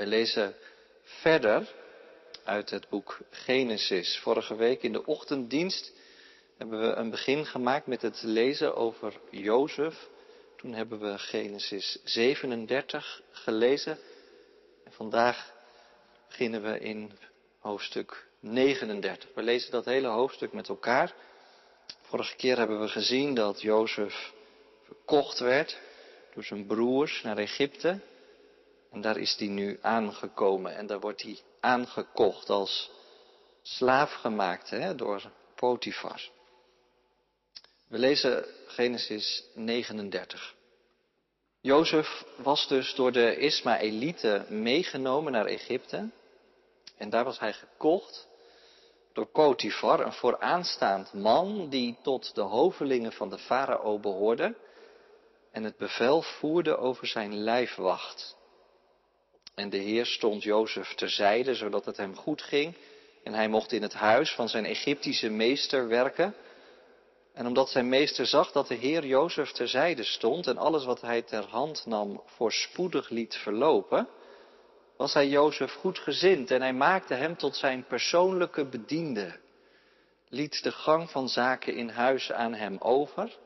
Wij lezen verder uit het boek Genesis. Vorige week in de ochtenddienst hebben we een begin gemaakt met het lezen over Jozef. Toen hebben we Genesis 37 gelezen. En vandaag beginnen we in hoofdstuk 39. We lezen dat hele hoofdstuk met elkaar. Vorige keer hebben we gezien dat Jozef verkocht werd door zijn broers naar Egypte. En daar is hij nu aangekomen en daar wordt hij aangekocht als slaaf gemaakt hè, door Potifar. We lezen Genesis 39. Jozef was dus door de Ismaëlieten meegenomen naar Egypte. En daar was hij gekocht door Potifar, een vooraanstaand man die tot de hovelingen van de farao behoorde en het bevel voerde over zijn lijfwacht. En de Heer stond Jozef terzijde, zodat het hem goed ging. En hij mocht in het huis van zijn Egyptische meester werken. En omdat zijn meester zag dat de Heer Jozef terzijde stond en alles wat hij ter hand nam voorspoedig liet verlopen, was hij Jozef goed gezind en hij maakte hem tot zijn persoonlijke bediende, liet de gang van zaken in huis aan hem over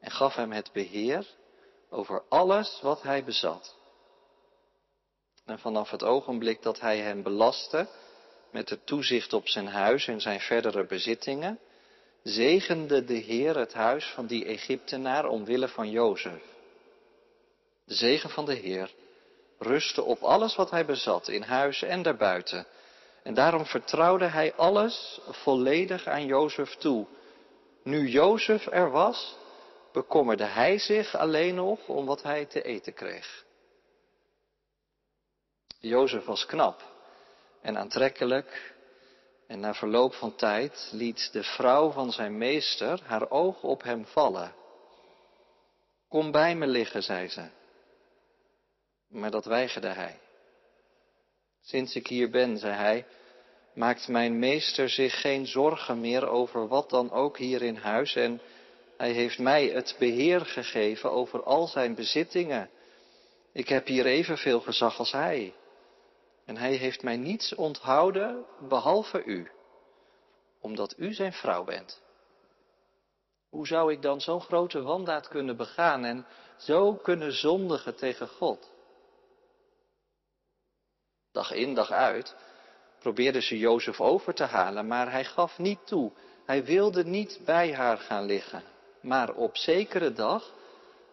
en gaf hem het beheer over alles wat hij bezat. En vanaf het ogenblik dat hij hem belastte met het toezicht op zijn huis en zijn verdere bezittingen, zegende de Heer het huis van die Egyptenaar omwille van Jozef. De zegen van de Heer rustte op alles wat hij bezat, in huis en daarbuiten. En daarom vertrouwde hij alles volledig aan Jozef toe. Nu Jozef er was, bekommerde hij zich alleen nog om wat hij te eten kreeg. Jozef was knap en aantrekkelijk en na verloop van tijd liet de vrouw van zijn meester haar oog op hem vallen. Kom bij me liggen, zei ze. Maar dat weigerde hij. Sinds ik hier ben, zei hij, maakt mijn meester zich geen zorgen meer over wat dan ook hier in huis en hij heeft mij het beheer gegeven over al zijn bezittingen. Ik heb hier evenveel gezag als hij. En hij heeft mij niets onthouden behalve u, omdat u zijn vrouw bent. Hoe zou ik dan zo'n grote wandaad kunnen begaan en zo kunnen zondigen tegen God? Dag in, dag uit probeerde ze Jozef over te halen, maar hij gaf niet toe. Hij wilde niet bij haar gaan liggen. Maar op zekere dag,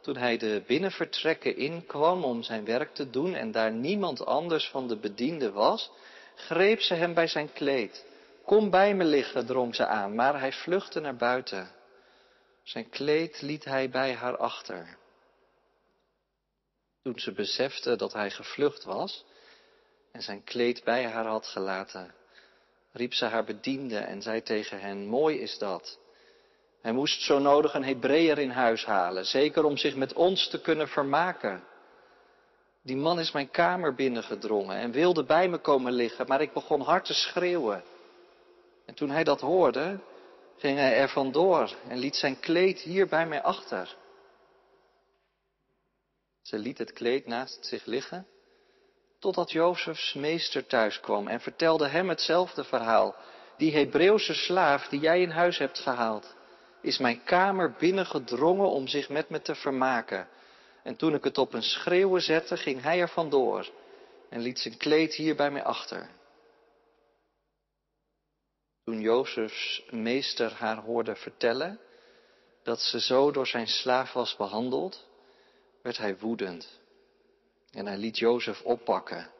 toen hij de binnenvertrekken inkwam om zijn werk te doen en daar niemand anders van de bedienden was, greep ze hem bij zijn kleed. Kom bij me liggen, drong ze aan, maar hij vluchtte naar buiten. Zijn kleed liet hij bij haar achter. Toen ze besefte dat hij gevlucht was en zijn kleed bij haar had gelaten, riep ze haar bediende en zei tegen hen, mooi is dat. Hij moest zo nodig een Hebreeër in huis halen, zeker om zich met ons te kunnen vermaken. Die man is mijn kamer binnengedrongen en wilde bij me komen liggen, maar ik begon hard te schreeuwen. En toen hij dat hoorde, ging hij er vandoor en liet zijn kleed hier bij mij achter. Ze liet het kleed naast zich liggen, totdat Jozefs meester thuis kwam en vertelde hem hetzelfde verhaal. Die Hebreeuwse slaaf die jij in huis hebt gehaald, is mijn kamer binnengedrongen om zich met me te vermaken. En toen ik het op een schreeuwen zette, ging hij er vandoor en liet zijn kleed hier bij mij achter. Toen Jozefs meester haar hoorde vertellen dat ze zo door zijn slaaf was behandeld, werd hij woedend. En hij liet Jozef oppakken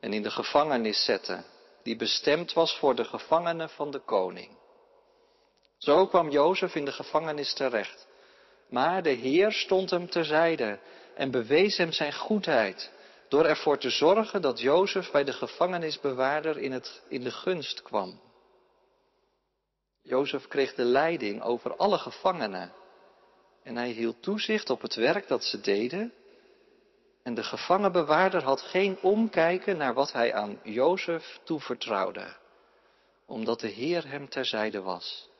en in de gevangenis zetten, die bestemd was voor de gevangenen van de koning. Zo kwam Jozef in de gevangenis terecht. Maar de Heer stond hem terzijde en bewees hem zijn goedheid door ervoor te zorgen dat Jozef bij de gevangenisbewaarder in, het, in de gunst kwam. Jozef kreeg de leiding over alle gevangenen en hij hield toezicht op het werk dat ze deden. En de gevangenbewaarder had geen omkijken naar wat hij aan Jozef toevertrouwde, omdat de Heer hem terzijde was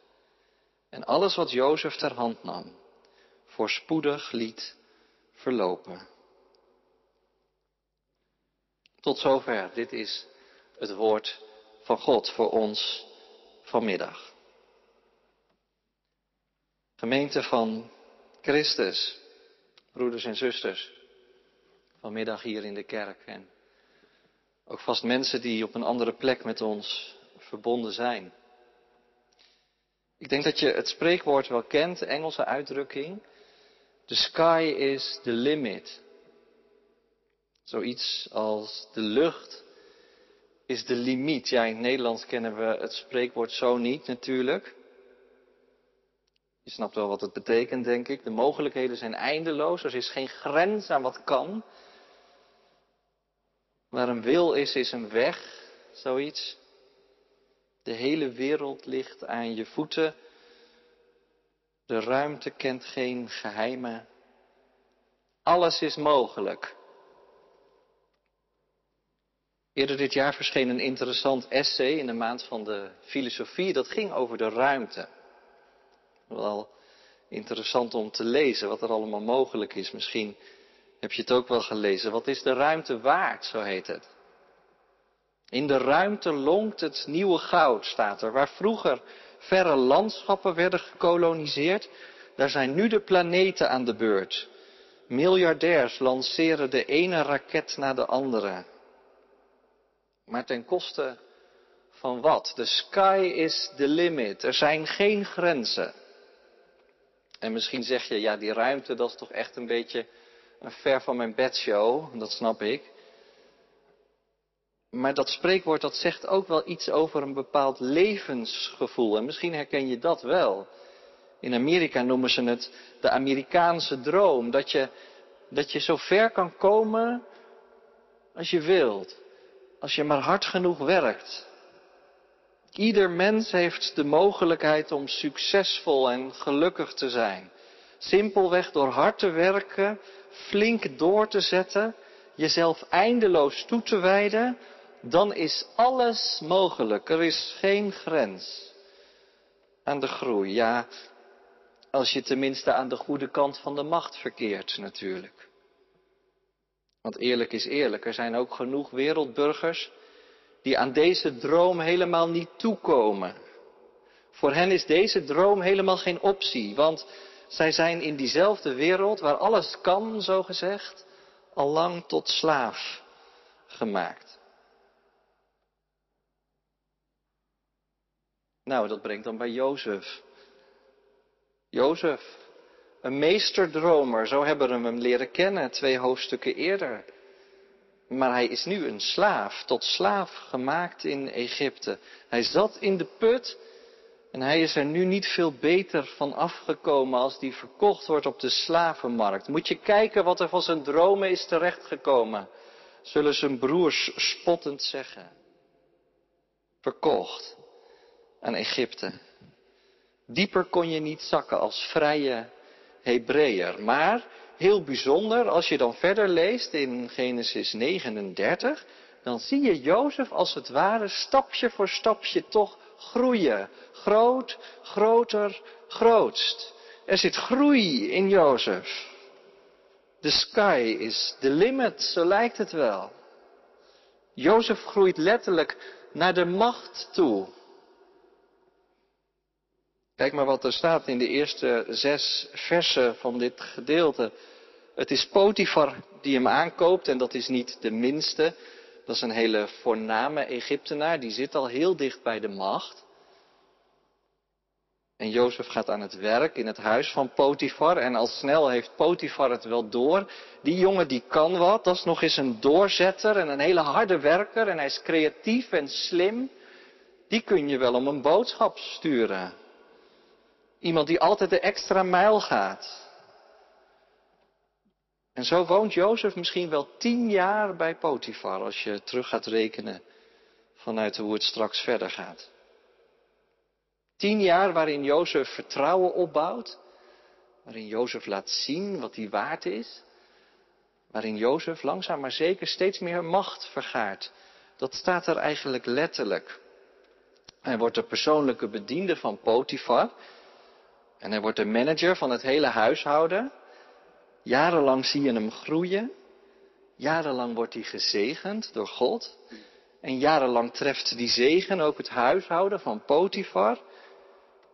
en alles wat Jozef ter hand nam, voorspoedig liet verlopen. Tot zover. Dit is het woord van God voor ons vanmiddag. Gemeente van Christus, broeders en zusters, vanmiddag hier in de kerk en ook vast mensen die op een andere plek met ons verbonden zijn. Ik denk dat je het spreekwoord wel kent, de Engelse uitdrukking. The sky is the limit. Zoiets als de lucht is de limiet. Ja, in het Nederlands kennen we het spreekwoord zo niet natuurlijk. Je snapt wel wat het betekent, denk ik. De mogelijkheden zijn eindeloos. Er is geen grens aan wat kan. Waar een wil is, is een weg. Zoiets. De hele wereld ligt aan je voeten. De ruimte kent geen geheimen. Alles is mogelijk. Eerder dit jaar verscheen een interessant essay in de maand van de filosofie. Dat ging over de ruimte. Wel interessant om te lezen wat er allemaal mogelijk is. Misschien heb je het ook wel gelezen. Wat is de ruimte waard, zo heet het. In de ruimte lonkt het nieuwe goud, staat er. Waar vroeger verre landschappen werden gekoloniseerd, daar zijn nu de planeten aan de beurt. Miljardairs lanceren de ene raket na de andere. Maar ten koste van wat? The sky is the limit. Er zijn geen grenzen. En misschien zeg je, ja, die ruimte, dat is toch echt een beetje een ver van mijn bedshow. Dat snap ik. Maar dat spreekwoord, dat zegt ook wel iets over een bepaald levensgevoel. En misschien herken je dat wel. In Amerika noemen ze het de Amerikaanse droom. Dat je, dat je zo ver kan komen als je wilt. Als je maar hard genoeg werkt. Ieder mens heeft de mogelijkheid om succesvol en gelukkig te zijn. Simpelweg door hard te werken, flink door te zetten, jezelf eindeloos toe te wijden, dan is alles mogelijk. Er is geen grens aan de groei. Ja, als je tenminste aan de goede kant van de macht verkeert natuurlijk. Want eerlijk is eerlijk, er zijn ook genoeg wereldburgers die aan deze droom helemaal niet toekomen. Voor hen is deze droom helemaal geen optie, want zij zijn in diezelfde wereld waar alles kan, zo gezegd, al lang tot slaaf gemaakt. Nou, dat brengt dan bij Jozef. Jozef, een meesterdromer, zo hebben we hem leren kennen twee hoofdstukken eerder. Maar hij is nu een slaaf, tot slaaf gemaakt in Egypte. Hij zat in de put en hij is er nu niet veel beter van afgekomen als die verkocht wordt op de slavenmarkt. Moet je kijken wat er van zijn dromen is terechtgekomen, zullen zijn broers spottend zeggen. Verkocht aan Egypte. Dieper kon je niet zakken als vrije Hebreeër. Maar heel bijzonder, als je dan verder leest in Genesis 39, dan zie je Jozef als het ware stapje voor stapje toch groeien. Groot, groter, grootst. Er zit groei in Jozef. The sky is the limit, zo lijkt het wel. Jozef groeit letterlijk naar de macht toe. Kijk maar wat er staat in de eerste zes versen van dit gedeelte. Het is Potifar die hem aankoopt en dat is niet de minste. Dat is een hele voorname Egyptenaar, die zit al heel dicht bij de macht. En Jozef gaat aan het werk in het huis van Potifar. En al snel heeft Potifar het wel door. Die jongen die kan wat, dat is nog eens een doorzetter en een hele harde werker. En hij is creatief en slim. Die kun je wel om een boodschap sturen. Iemand die altijd de extra mijl gaat. En zo woont Jozef misschien wel tien jaar bij Potifar, als je terug gaat rekenen vanuit hoe het straks verder gaat. Tien jaar waarin Jozef vertrouwen opbouwt, waarin Jozef laat zien wat hij waard is, waarin Jozef langzaam maar zeker steeds meer macht vergaart. Dat staat er eigenlijk letterlijk. Hij wordt de persoonlijke bediende van Potifar en hij wordt de manager van het hele huishouden. Jarenlang zie je hem groeien. Jarenlang wordt hij gezegend door God. En jarenlang treft die zegen ook het huishouden van Potifar.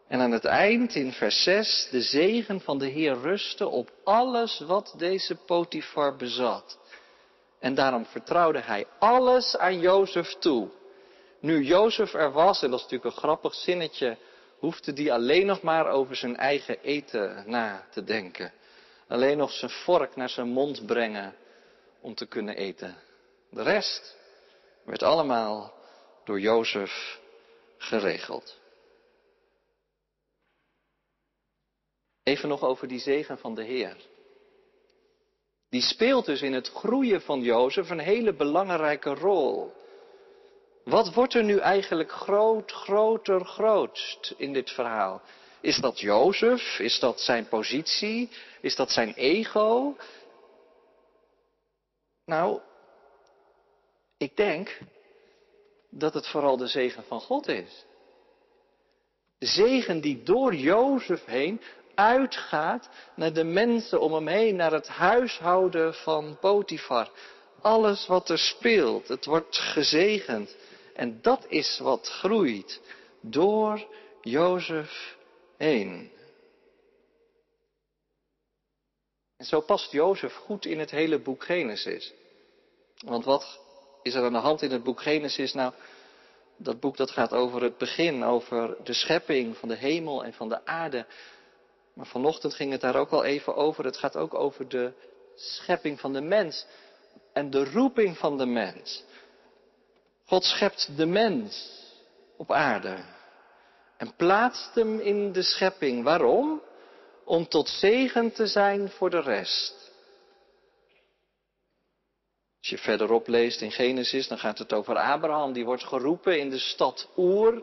En aan het eind in vers 6, de zegen van de Heer rustte op alles wat deze Potifar bezat. En daarom vertrouwde hij alles aan Jozef toe. Nu Jozef er was, en dat is natuurlijk een grappig zinnetje, hoefde die alleen nog maar over zijn eigen eten na te denken. Alleen nog zijn vork naar zijn mond brengen om te kunnen eten. De rest werd allemaal door Jozef geregeld. Even nog over die zegen van de Heer. Die speelt dus in het groeien van Jozef een hele belangrijke rol. Wat wordt er nu eigenlijk groot, groter, grootst in dit verhaal? Is dat Jozef? Is dat zijn positie? Is dat zijn ego? Nou, ik denk dat het vooral de zegen van God is. Zegen die door Jozef heen uitgaat naar de mensen om hem heen, naar het huishouden van Potifar. Alles wat er speelt, het wordt gezegend. En dat is wat groeit door Jozef heen. En zo past Jozef goed in het hele boek Genesis. Want wat is er aan de hand in het boek Genesis? Nou, dat boek dat gaat over het begin, over de schepping van de hemel en van de aarde. Maar vanochtend ging het daar ook al even over. Het gaat ook over de schepping van de mens en de roeping van de mens. God schept de mens op aarde en plaatst hem in de schepping. Waarom? Om tot zegen te zijn voor de rest. Als je verderop leest in Genesis, dan gaat het over Abraham. Die wordt geroepen in de stad Oer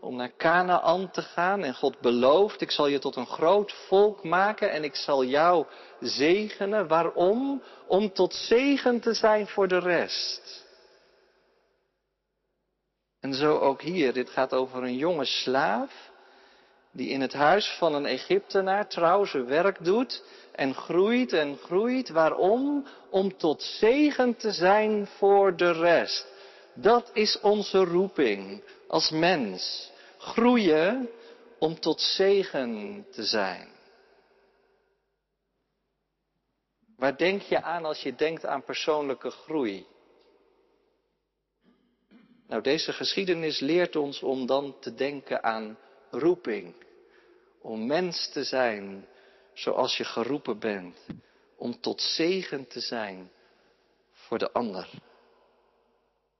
om naar Canaan te gaan. En God belooft, ik zal je tot een groot volk maken en ik zal jou zegenen. Waarom? Om tot zegen te zijn voor de rest. En zo ook hier, dit gaat over een jonge slaaf die in het huis van een Egyptenaar trouw zijn werk doet en groeit en groeit. Waarom? Om tot zegen te zijn voor de rest. Dat is onze roeping als mens. Groeien om tot zegen te zijn. Waar denk je aan als je denkt aan persoonlijke groei? Nou, deze geschiedenis leert ons om dan te denken aan roeping. Om mens te zijn zoals je geroepen bent. Om tot zegen te zijn voor de ander.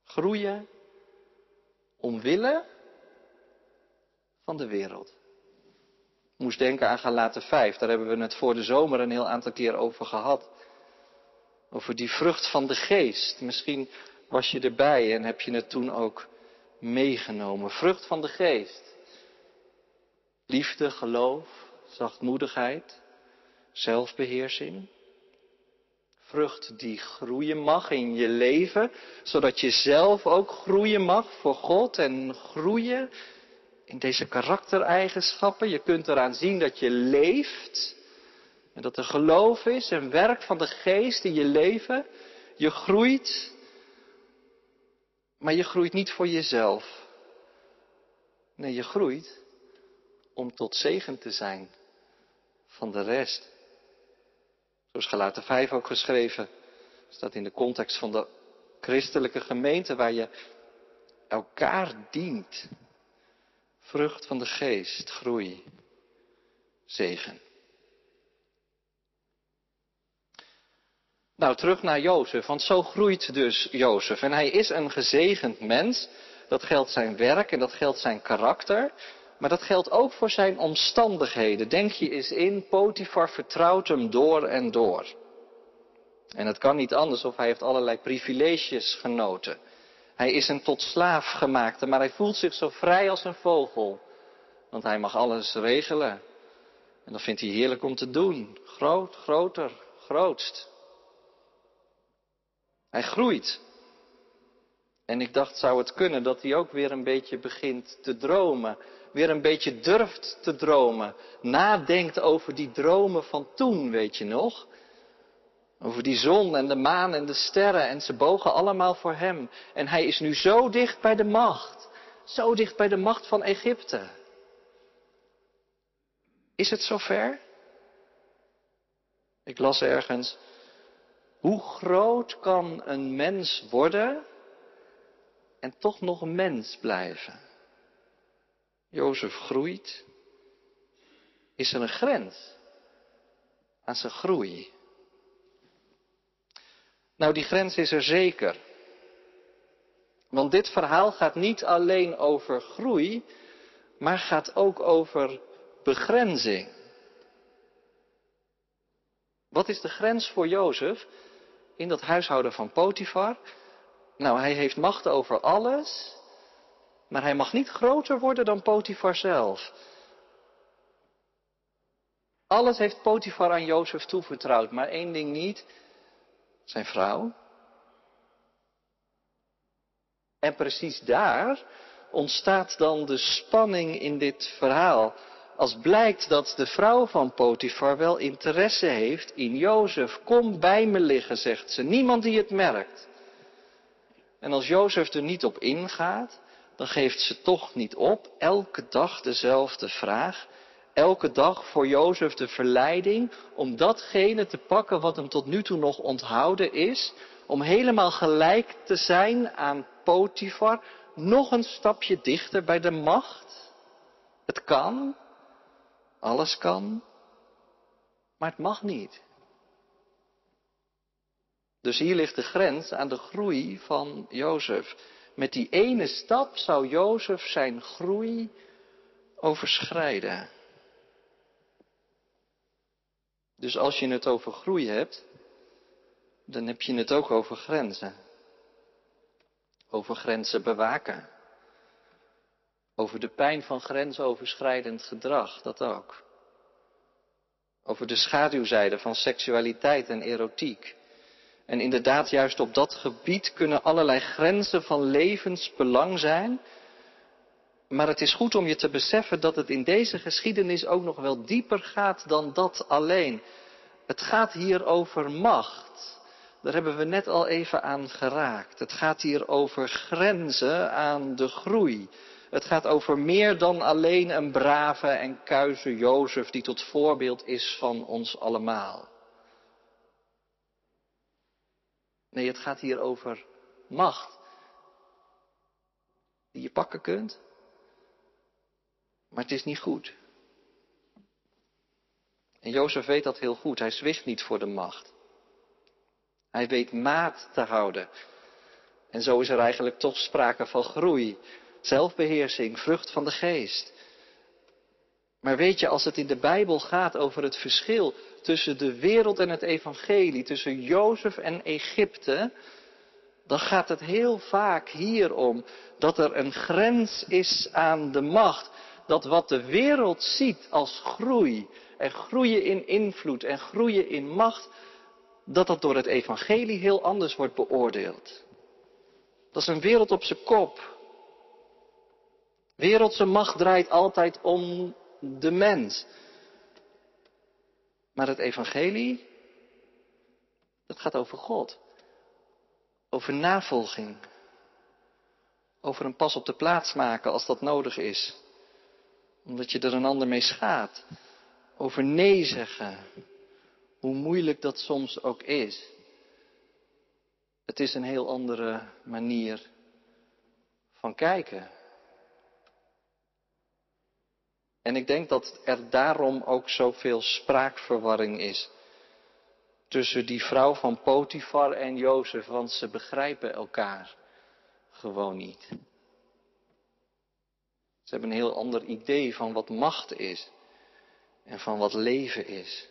Groeien omwille van de wereld. Ik moest denken aan Galaten 5, daar hebben we het voor de zomer een heel aantal keer over gehad. Over die vrucht van de geest. Misschien was je erbij en heb je het toen ook meegenomen. Vrucht van de geest. Liefde, geloof, zachtmoedigheid, zelfbeheersing. Vrucht die groeien mag in je leven, zodat je zelf ook groeien mag voor God en groeien in deze karaktereigenschappen. Je kunt eraan zien dat je leeft en dat er geloof is en werk van de geest in je leven. Je groeit maar je groeit niet voor jezelf. Nee, je groeit om tot zegen te zijn van de rest. Zoals Galaten 5 ook geschreven, staat in de context van de christelijke gemeente waar je elkaar dient. Vrucht van de geest, groei, zegen. Nou, terug naar Jozef, want zo groeit dus Jozef. En hij is een gezegend mens. Dat geldt zijn werk en dat geldt zijn karakter. Maar dat geldt ook voor zijn omstandigheden. Denk je eens in, Potifar vertrouwt hem door en door. En het kan niet anders of hij heeft allerlei privileges genoten. Hij is een tot slaaf gemaakte, maar hij voelt zich zo vrij als een vogel. Want hij mag alles regelen. En dat vindt hij heerlijk om te doen. Groot, groter, grootst. Hij groeit. En ik dacht, zou het kunnen dat hij ook weer een beetje begint te dromen. Weer een beetje durft te dromen. Nadenkt over die dromen van toen, weet je nog? Over die zon en de maan en de sterren en ze bogen allemaal voor hem. En hij is nu zo dicht bij de macht. Zo dicht bij de macht van Egypte. Is het zover? Ik las ergens, hoe groot kan een mens worden en toch nog een mens blijven? Jozef groeit. Is er een grens aan zijn groei? Nou, die grens is er zeker. Want dit verhaal gaat niet alleen over groei, maar gaat ook over begrenzing. Wat is de grens voor Jozef in dat huishouden van Potifar? Nou, hij heeft macht over alles, maar hij mag niet groter worden dan Potifar zelf. Alles heeft Potifar aan Jozef toevertrouwd, maar één ding niet, zijn vrouw. En precies daar ontstaat dan de spanning in dit verhaal. Als blijkt dat de vrouw van Potifar wel interesse heeft in Jozef. Kom bij me liggen, zegt ze. Niemand die het merkt. En als Jozef er niet op ingaat, dan geeft ze toch niet op. Elke dag dezelfde vraag. Elke dag voor Jozef de verleiding om datgene te pakken wat hem tot nu toe nog onthouden is. Om helemaal gelijk te zijn aan Potifar. Nog een stapje dichter bij de macht. Het kan. Alles kan. Maar het mag niet. Dus hier ligt de grens aan de groei van Jozef. Met die ene stap zou Jozef zijn groei overschrijden. Dus als je het over groei hebt, dan heb je het ook over grenzen. Over grenzen bewaken. Over de pijn van grensoverschrijdend gedrag, dat ook. Over de schaduwzijde van seksualiteit en erotiek. En inderdaad, juist op dat gebied kunnen allerlei grenzen van levensbelang zijn. Maar het is goed om je te beseffen dat het in deze geschiedenis ook nog wel dieper gaat dan dat alleen. Het gaat hier over macht. Daar hebben we net al even aan geraakt. Het gaat hier over grenzen aan de groei. Het gaat over meer dan alleen een brave en kuise Jozef die tot voorbeeld is van ons allemaal. Nee, het gaat hier over macht. Die je pakken kunt. Maar het is niet goed. En Jozef weet dat heel goed. Hij zwicht niet voor de macht. Hij weet maat te houden. En zo is er eigenlijk toch sprake van groei, zelfbeheersing, vrucht van de geest. Maar weet je, als het in de Bijbel gaat over het verschil tussen de wereld en het evangelie, tussen Jozef en Egypte, dan gaat het heel vaak hier om dat er een grens is aan de macht. Dat wat de wereld ziet als groei en groeien in invloed en groeien in macht, dat dat door het evangelie heel anders wordt beoordeeld. Dat is een wereld op zijn kop. Wereldse macht draait altijd om de mens. Maar het evangelie, dat gaat over God. Over navolging. Over een pas op de plaats maken als dat nodig is. Omdat je er een ander mee schaadt. Over nee zeggen. Hoe moeilijk dat soms ook is. Het is een heel andere manier van kijken. En ik denk dat er daarom ook zoveel spraakverwarring is tussen die vrouw van Potifar en Jozef, want ze begrijpen elkaar gewoon niet. Ze hebben een heel ander idee van wat macht is en van wat leven is.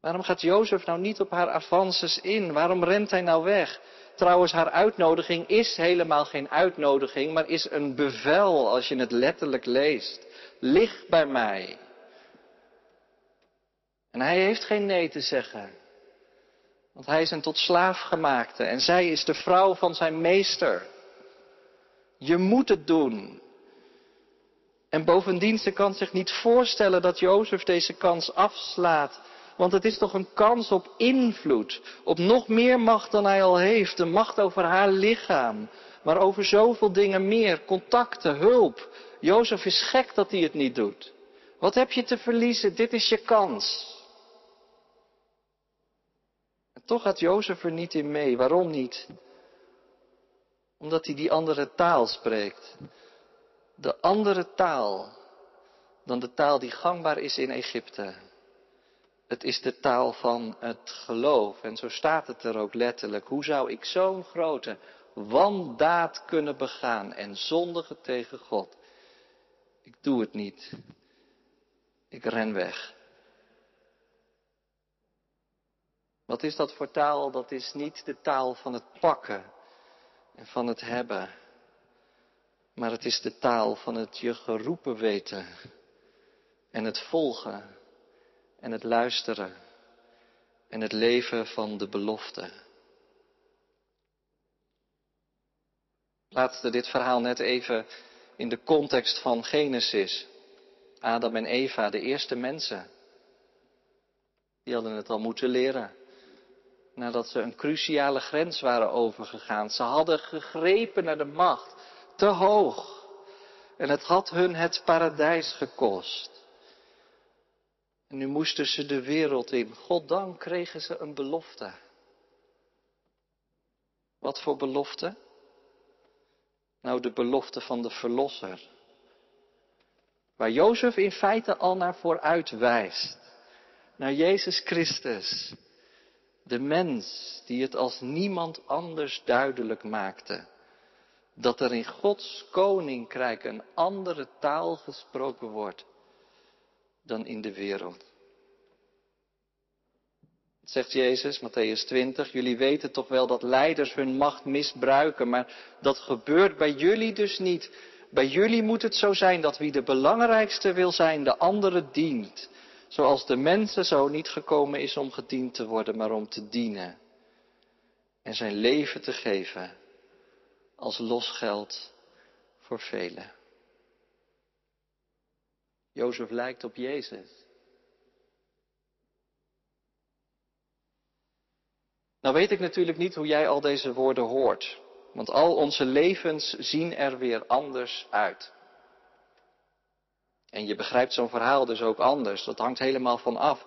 Waarom gaat Jozef nou niet op haar avances in? Waarom rent hij nou weg? Trouwens, haar uitnodiging is helemaal geen uitnodiging, maar is een bevel als je het letterlijk leest. Lig bij mij. En hij heeft geen nee te zeggen. Want hij is een tot slaaf gemaakte en zij is de vrouw van zijn meester. Je moet het doen. En bovendien, ze kan zich niet voorstellen dat Jozef deze kans afslaat Want het is toch een kans op invloed, op nog meer macht dan hij al heeft. De macht over haar lichaam, maar over zoveel dingen meer. Contacten, hulp. Jozef is gek dat hij het niet doet. Wat heb je te verliezen? Dit is je kans. En toch gaat Jozef er niet in mee. Waarom niet? Omdat hij die andere taal spreekt. De andere taal dan de taal die gangbaar is in Egypte. Het is de taal van het geloof. En zo staat het er ook letterlijk. Hoe zou ik zo'n grote wandaad kunnen begaan en zondigen tegen God? Ik doe het niet. Ik ren weg. Wat is dat voor taal? Dat is niet de taal van het pakken en van het hebben. Maar het is de taal van het je geroepen weten en het volgen en het luisteren en het leven van de belofte. Laatste dit verhaal net even in de context van Genesis. Adam en Eva, de eerste mensen. Die hadden het al moeten leren. Nadat ze een cruciale grens waren overgegaan. Ze hadden gegrepen naar de macht. Te hoog. En het had hun het paradijs gekost. Nu moesten ze de wereld in. Goddank kregen ze een belofte. Wat voor belofte? Nou, de belofte van de Verlosser. Waar Jozef in feite al naar vooruit wijst. Naar Jezus Christus. De mens die het als niemand anders duidelijk maakte. Dat er in Gods koninkrijk een andere taal gesproken wordt dan in de wereld. Zegt Jezus, Matthäus 20, jullie weten toch wel dat leiders hun macht misbruiken, maar dat gebeurt bij jullie dus niet. Bij jullie moet het zo zijn dat wie de belangrijkste wil zijn, de andere dient. Zoals de mensen zo niet gekomen is om gediend te worden, maar om te dienen. En zijn leven te geven als losgeld voor velen. Jozef lijkt op Jezus. Nou weet ik natuurlijk niet hoe jij al deze woorden hoort, want al onze levens zien er weer anders uit. En je begrijpt zo'n verhaal dus ook anders. Dat hangt helemaal van af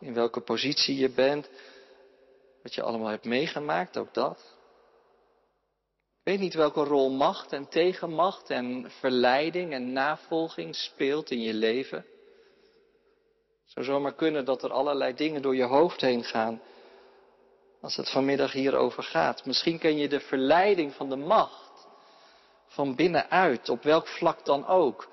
in welke positie je bent, wat je allemaal hebt meegemaakt, ook dat. Weet niet welke rol macht en tegenmacht en verleiding en navolging speelt in je leven. Het zou zomaar kunnen dat er allerlei dingen door je hoofd heen gaan als het vanmiddag hierover gaat. Misschien ken je de verleiding van de macht van binnenuit, op welk vlak dan ook.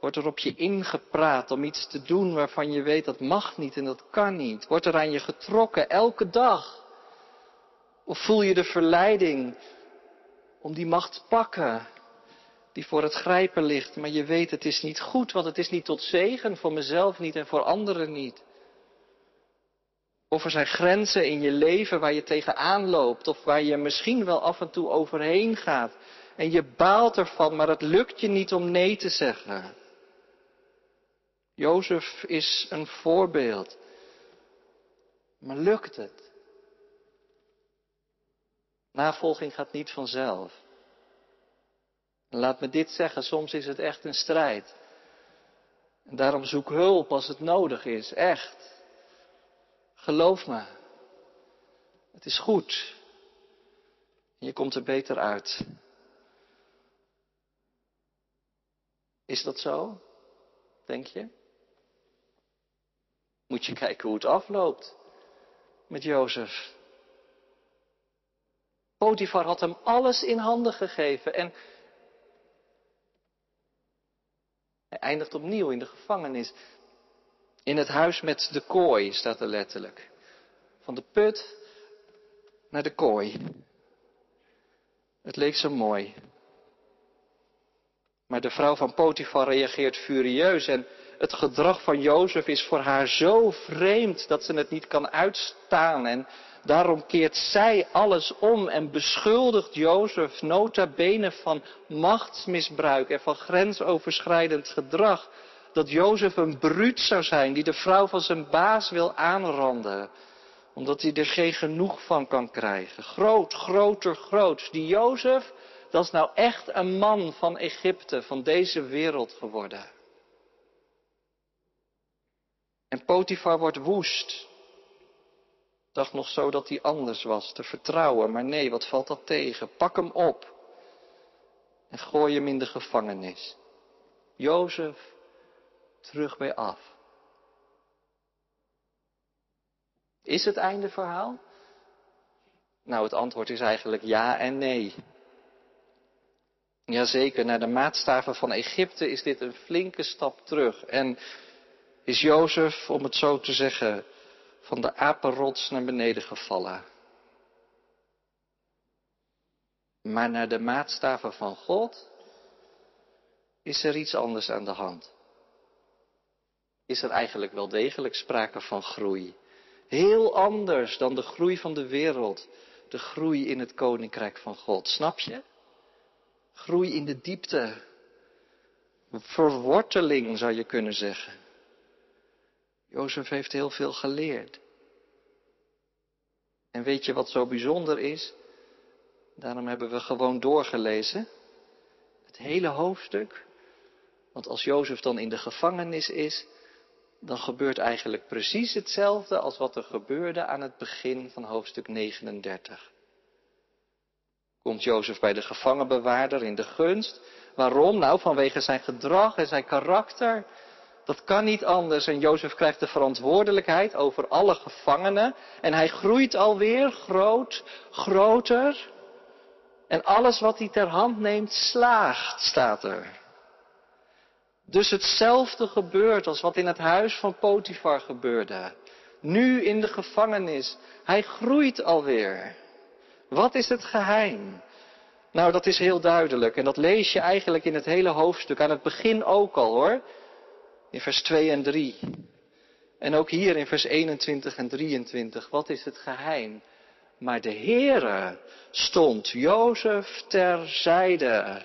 Wordt er op je ingepraat om iets te doen waarvan je weet dat mag niet en dat kan niet? Wordt er aan je getrokken elke dag? Of voel je de verleiding om die macht te pakken die voor het grijpen ligt, maar je weet het is niet goed, want het is niet tot zegen voor mezelf niet en voor anderen niet. Of er zijn grenzen in je leven waar je tegenaan loopt, of waar je misschien wel af en toe overheen gaat. En je baalt ervan, maar het lukt je niet om nee te zeggen. Jozef is een voorbeeld. Maar lukt het? Navolging gaat niet vanzelf. laat me dit zeggen, soms is het echt een strijd. En daarom zoek hulp als het nodig is, echt. Geloof me. Het is goed. Je komt er beter uit. Is dat zo? Denk je? Moet je kijken hoe het afloopt met Jozef. Potifar had hem alles in handen gegeven en hij eindigt opnieuw in de gevangenis. In het huis met de kooi staat er letterlijk. Van de put naar de kooi. Het leek zo mooi. Maar de vrouw van Potifar reageert furieus en het gedrag van Jozef is voor haar zo vreemd dat ze het niet kan uitstaan. En daarom keert zij alles om en beschuldigt Jozef nota bene van machtsmisbruik en van grensoverschrijdend gedrag. dat Jozef een bruut zou zijn die de vrouw van zijn baas wil aanranden. Omdat hij er geen genoeg van kan krijgen. Groot, groter, groot. Die Jozef, dat is nou echt een man van Egypte, van deze wereld geworden. En Potifar wordt woest. Dacht nog zo dat hij anders was, te vertrouwen. Maar nee, wat valt dat tegen? Pak hem op. En gooi hem in de gevangenis. Jozef terug bij af. Is het einde verhaal? Nou, het antwoord is eigenlijk ja en nee. Jazeker, naar de maatstaven van Egypte is dit een flinke stap terug. En is Jozef, om het zo te zeggen, van de apenrots naar beneden gevallen. Maar naar de maatstaven van God is er iets anders aan de hand. Is er eigenlijk wel degelijk sprake van groei. Heel anders dan de groei van de wereld. De groei in het koninkrijk van God. Snap je? Groei in de diepte. Verworteling zou je kunnen zeggen. Jozef heeft heel veel geleerd. En weet je wat zo bijzonder is? Daarom hebben we gewoon doorgelezen. Het hele hoofdstuk. Want als Jozef dan in de gevangenis is, dan gebeurt eigenlijk precies hetzelfde als wat er gebeurde aan het begin van hoofdstuk 39. Komt Jozef bij de gevangenbewaarder in de gunst. Waarom? Nou, vanwege zijn gedrag en zijn karakter. Dat kan niet anders. En Jozef krijgt de verantwoordelijkheid over alle gevangenen. En hij groeit alweer groot, groter. En alles wat hij ter hand neemt slaagt, staat er. Dus hetzelfde gebeurt als wat in het huis van Potifar gebeurde. Nu in de gevangenis. Hij groeit alweer. Wat is het geheim? Nou, dat is heel duidelijk. En dat lees je eigenlijk in het hele hoofdstuk. Aan het begin ook al hoor. In vers 2 en 3. En ook hier in vers 21 en 23. Wat is het geheim? Maar de Heere stond Jozef terzijde.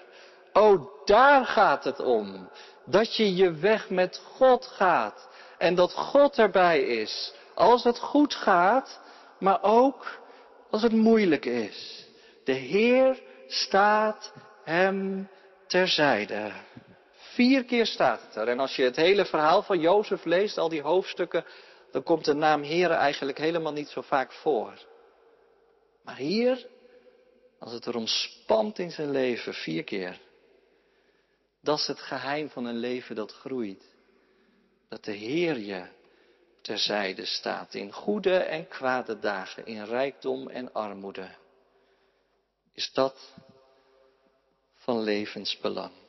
Oh, daar gaat het om. Dat je je weg met God gaat. En dat God erbij is. Als het goed gaat, maar ook als het moeilijk is. De Heer staat hem terzijde. Vier keer staat het er. En als je het hele verhaal van Jozef leest, al die hoofdstukken, dan komt de naam Heere eigenlijk helemaal niet zo vaak voor. Maar hier, als het erom spant in zijn leven, vier keer. Dat is het geheim van een leven dat groeit. Dat de Heer je terzijde staat in goede en kwade dagen, in rijkdom en armoede. Is dat van levensbelang?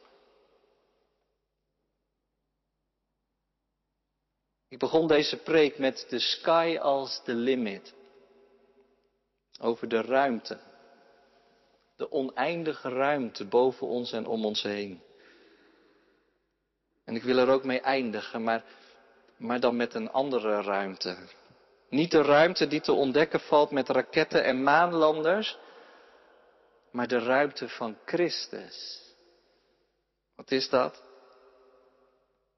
Ik begon deze preek met de sky als the limit. Over de ruimte. De oneindige ruimte boven ons en om ons heen. En ik wil er ook mee eindigen, maar, maar dan met een andere ruimte. Niet de ruimte die te ontdekken valt met raketten en maanlanders, maar de ruimte van Christus. Wat is dat?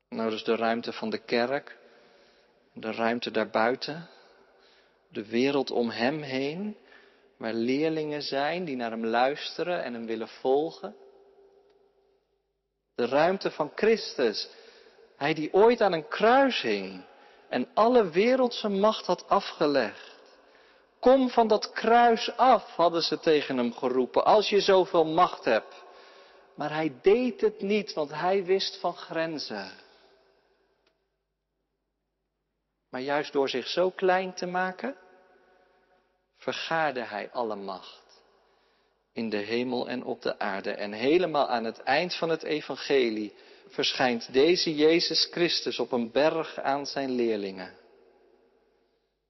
Nou, dus de ruimte van de kerk, de ruimte daarbuiten, de wereld om Hem heen, waar leerlingen zijn die naar Hem luisteren en Hem willen volgen. De ruimte van Christus, Hij die ooit aan een kruis hing en alle wereldse macht had afgelegd. Kom van dat kruis af, hadden ze tegen hem geroepen, als je zoveel macht hebt. Maar hij deed het niet, want hij wist van grenzen. Maar juist door zich zo klein te maken, vergaarde hij alle macht. In de hemel en op de aarde. En helemaal aan het eind van het evangelie verschijnt deze Jezus Christus op een berg aan zijn leerlingen.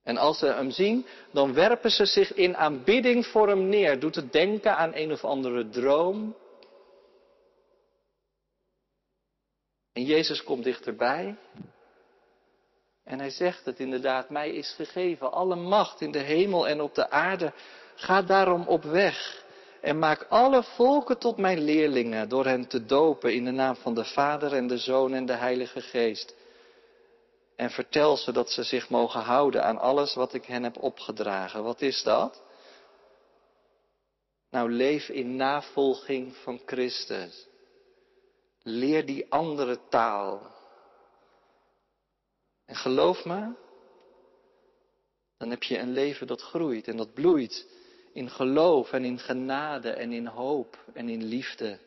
En als ze hem zien, dan werpen ze zich in aanbidding voor hem neer. Doet het denken aan een of andere droom. En Jezus komt dichterbij. En hij zegt het inderdaad, mij is gegeven alle macht in de hemel en op de aarde. Ga daarom op weg En maak alle volken tot mijn leerlingen door hen te dopen in de naam van de Vader en de Zoon en de Heilige Geest. En vertel ze dat ze zich mogen houden aan alles wat ik hen heb opgedragen. Wat is dat? Nou, leef in navolging van Christus. Leer die andere taal. En geloof me, dan heb je een leven dat groeit en dat bloeit in geloof en in genade en in hoop en in liefde.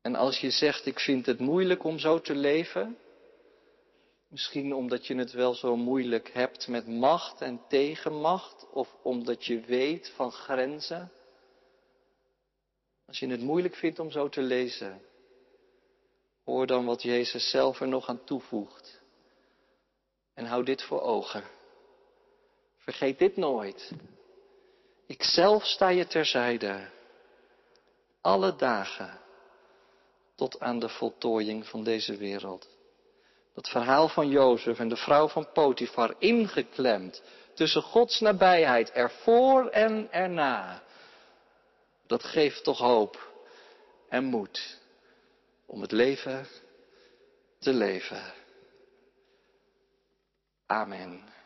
En als je zegt, ik vind het moeilijk om zo te leven, misschien omdat je het wel zo moeilijk hebt met macht en tegenmacht, of omdat je weet van grenzen. Als je het moeilijk vindt om zo te lezen, hoor dan wat Jezus zelf er nog aan toevoegt. En hou dit voor ogen. Vergeet dit nooit. Ik zelf sta je terzijde. Alle dagen tot aan de voltooiing van deze wereld. Dat verhaal van Jozef en de vrouw van Potifar ingeklemd tussen Gods nabijheid ervoor en erna. Dat geeft toch hoop en moed om het leven te leven. Amen.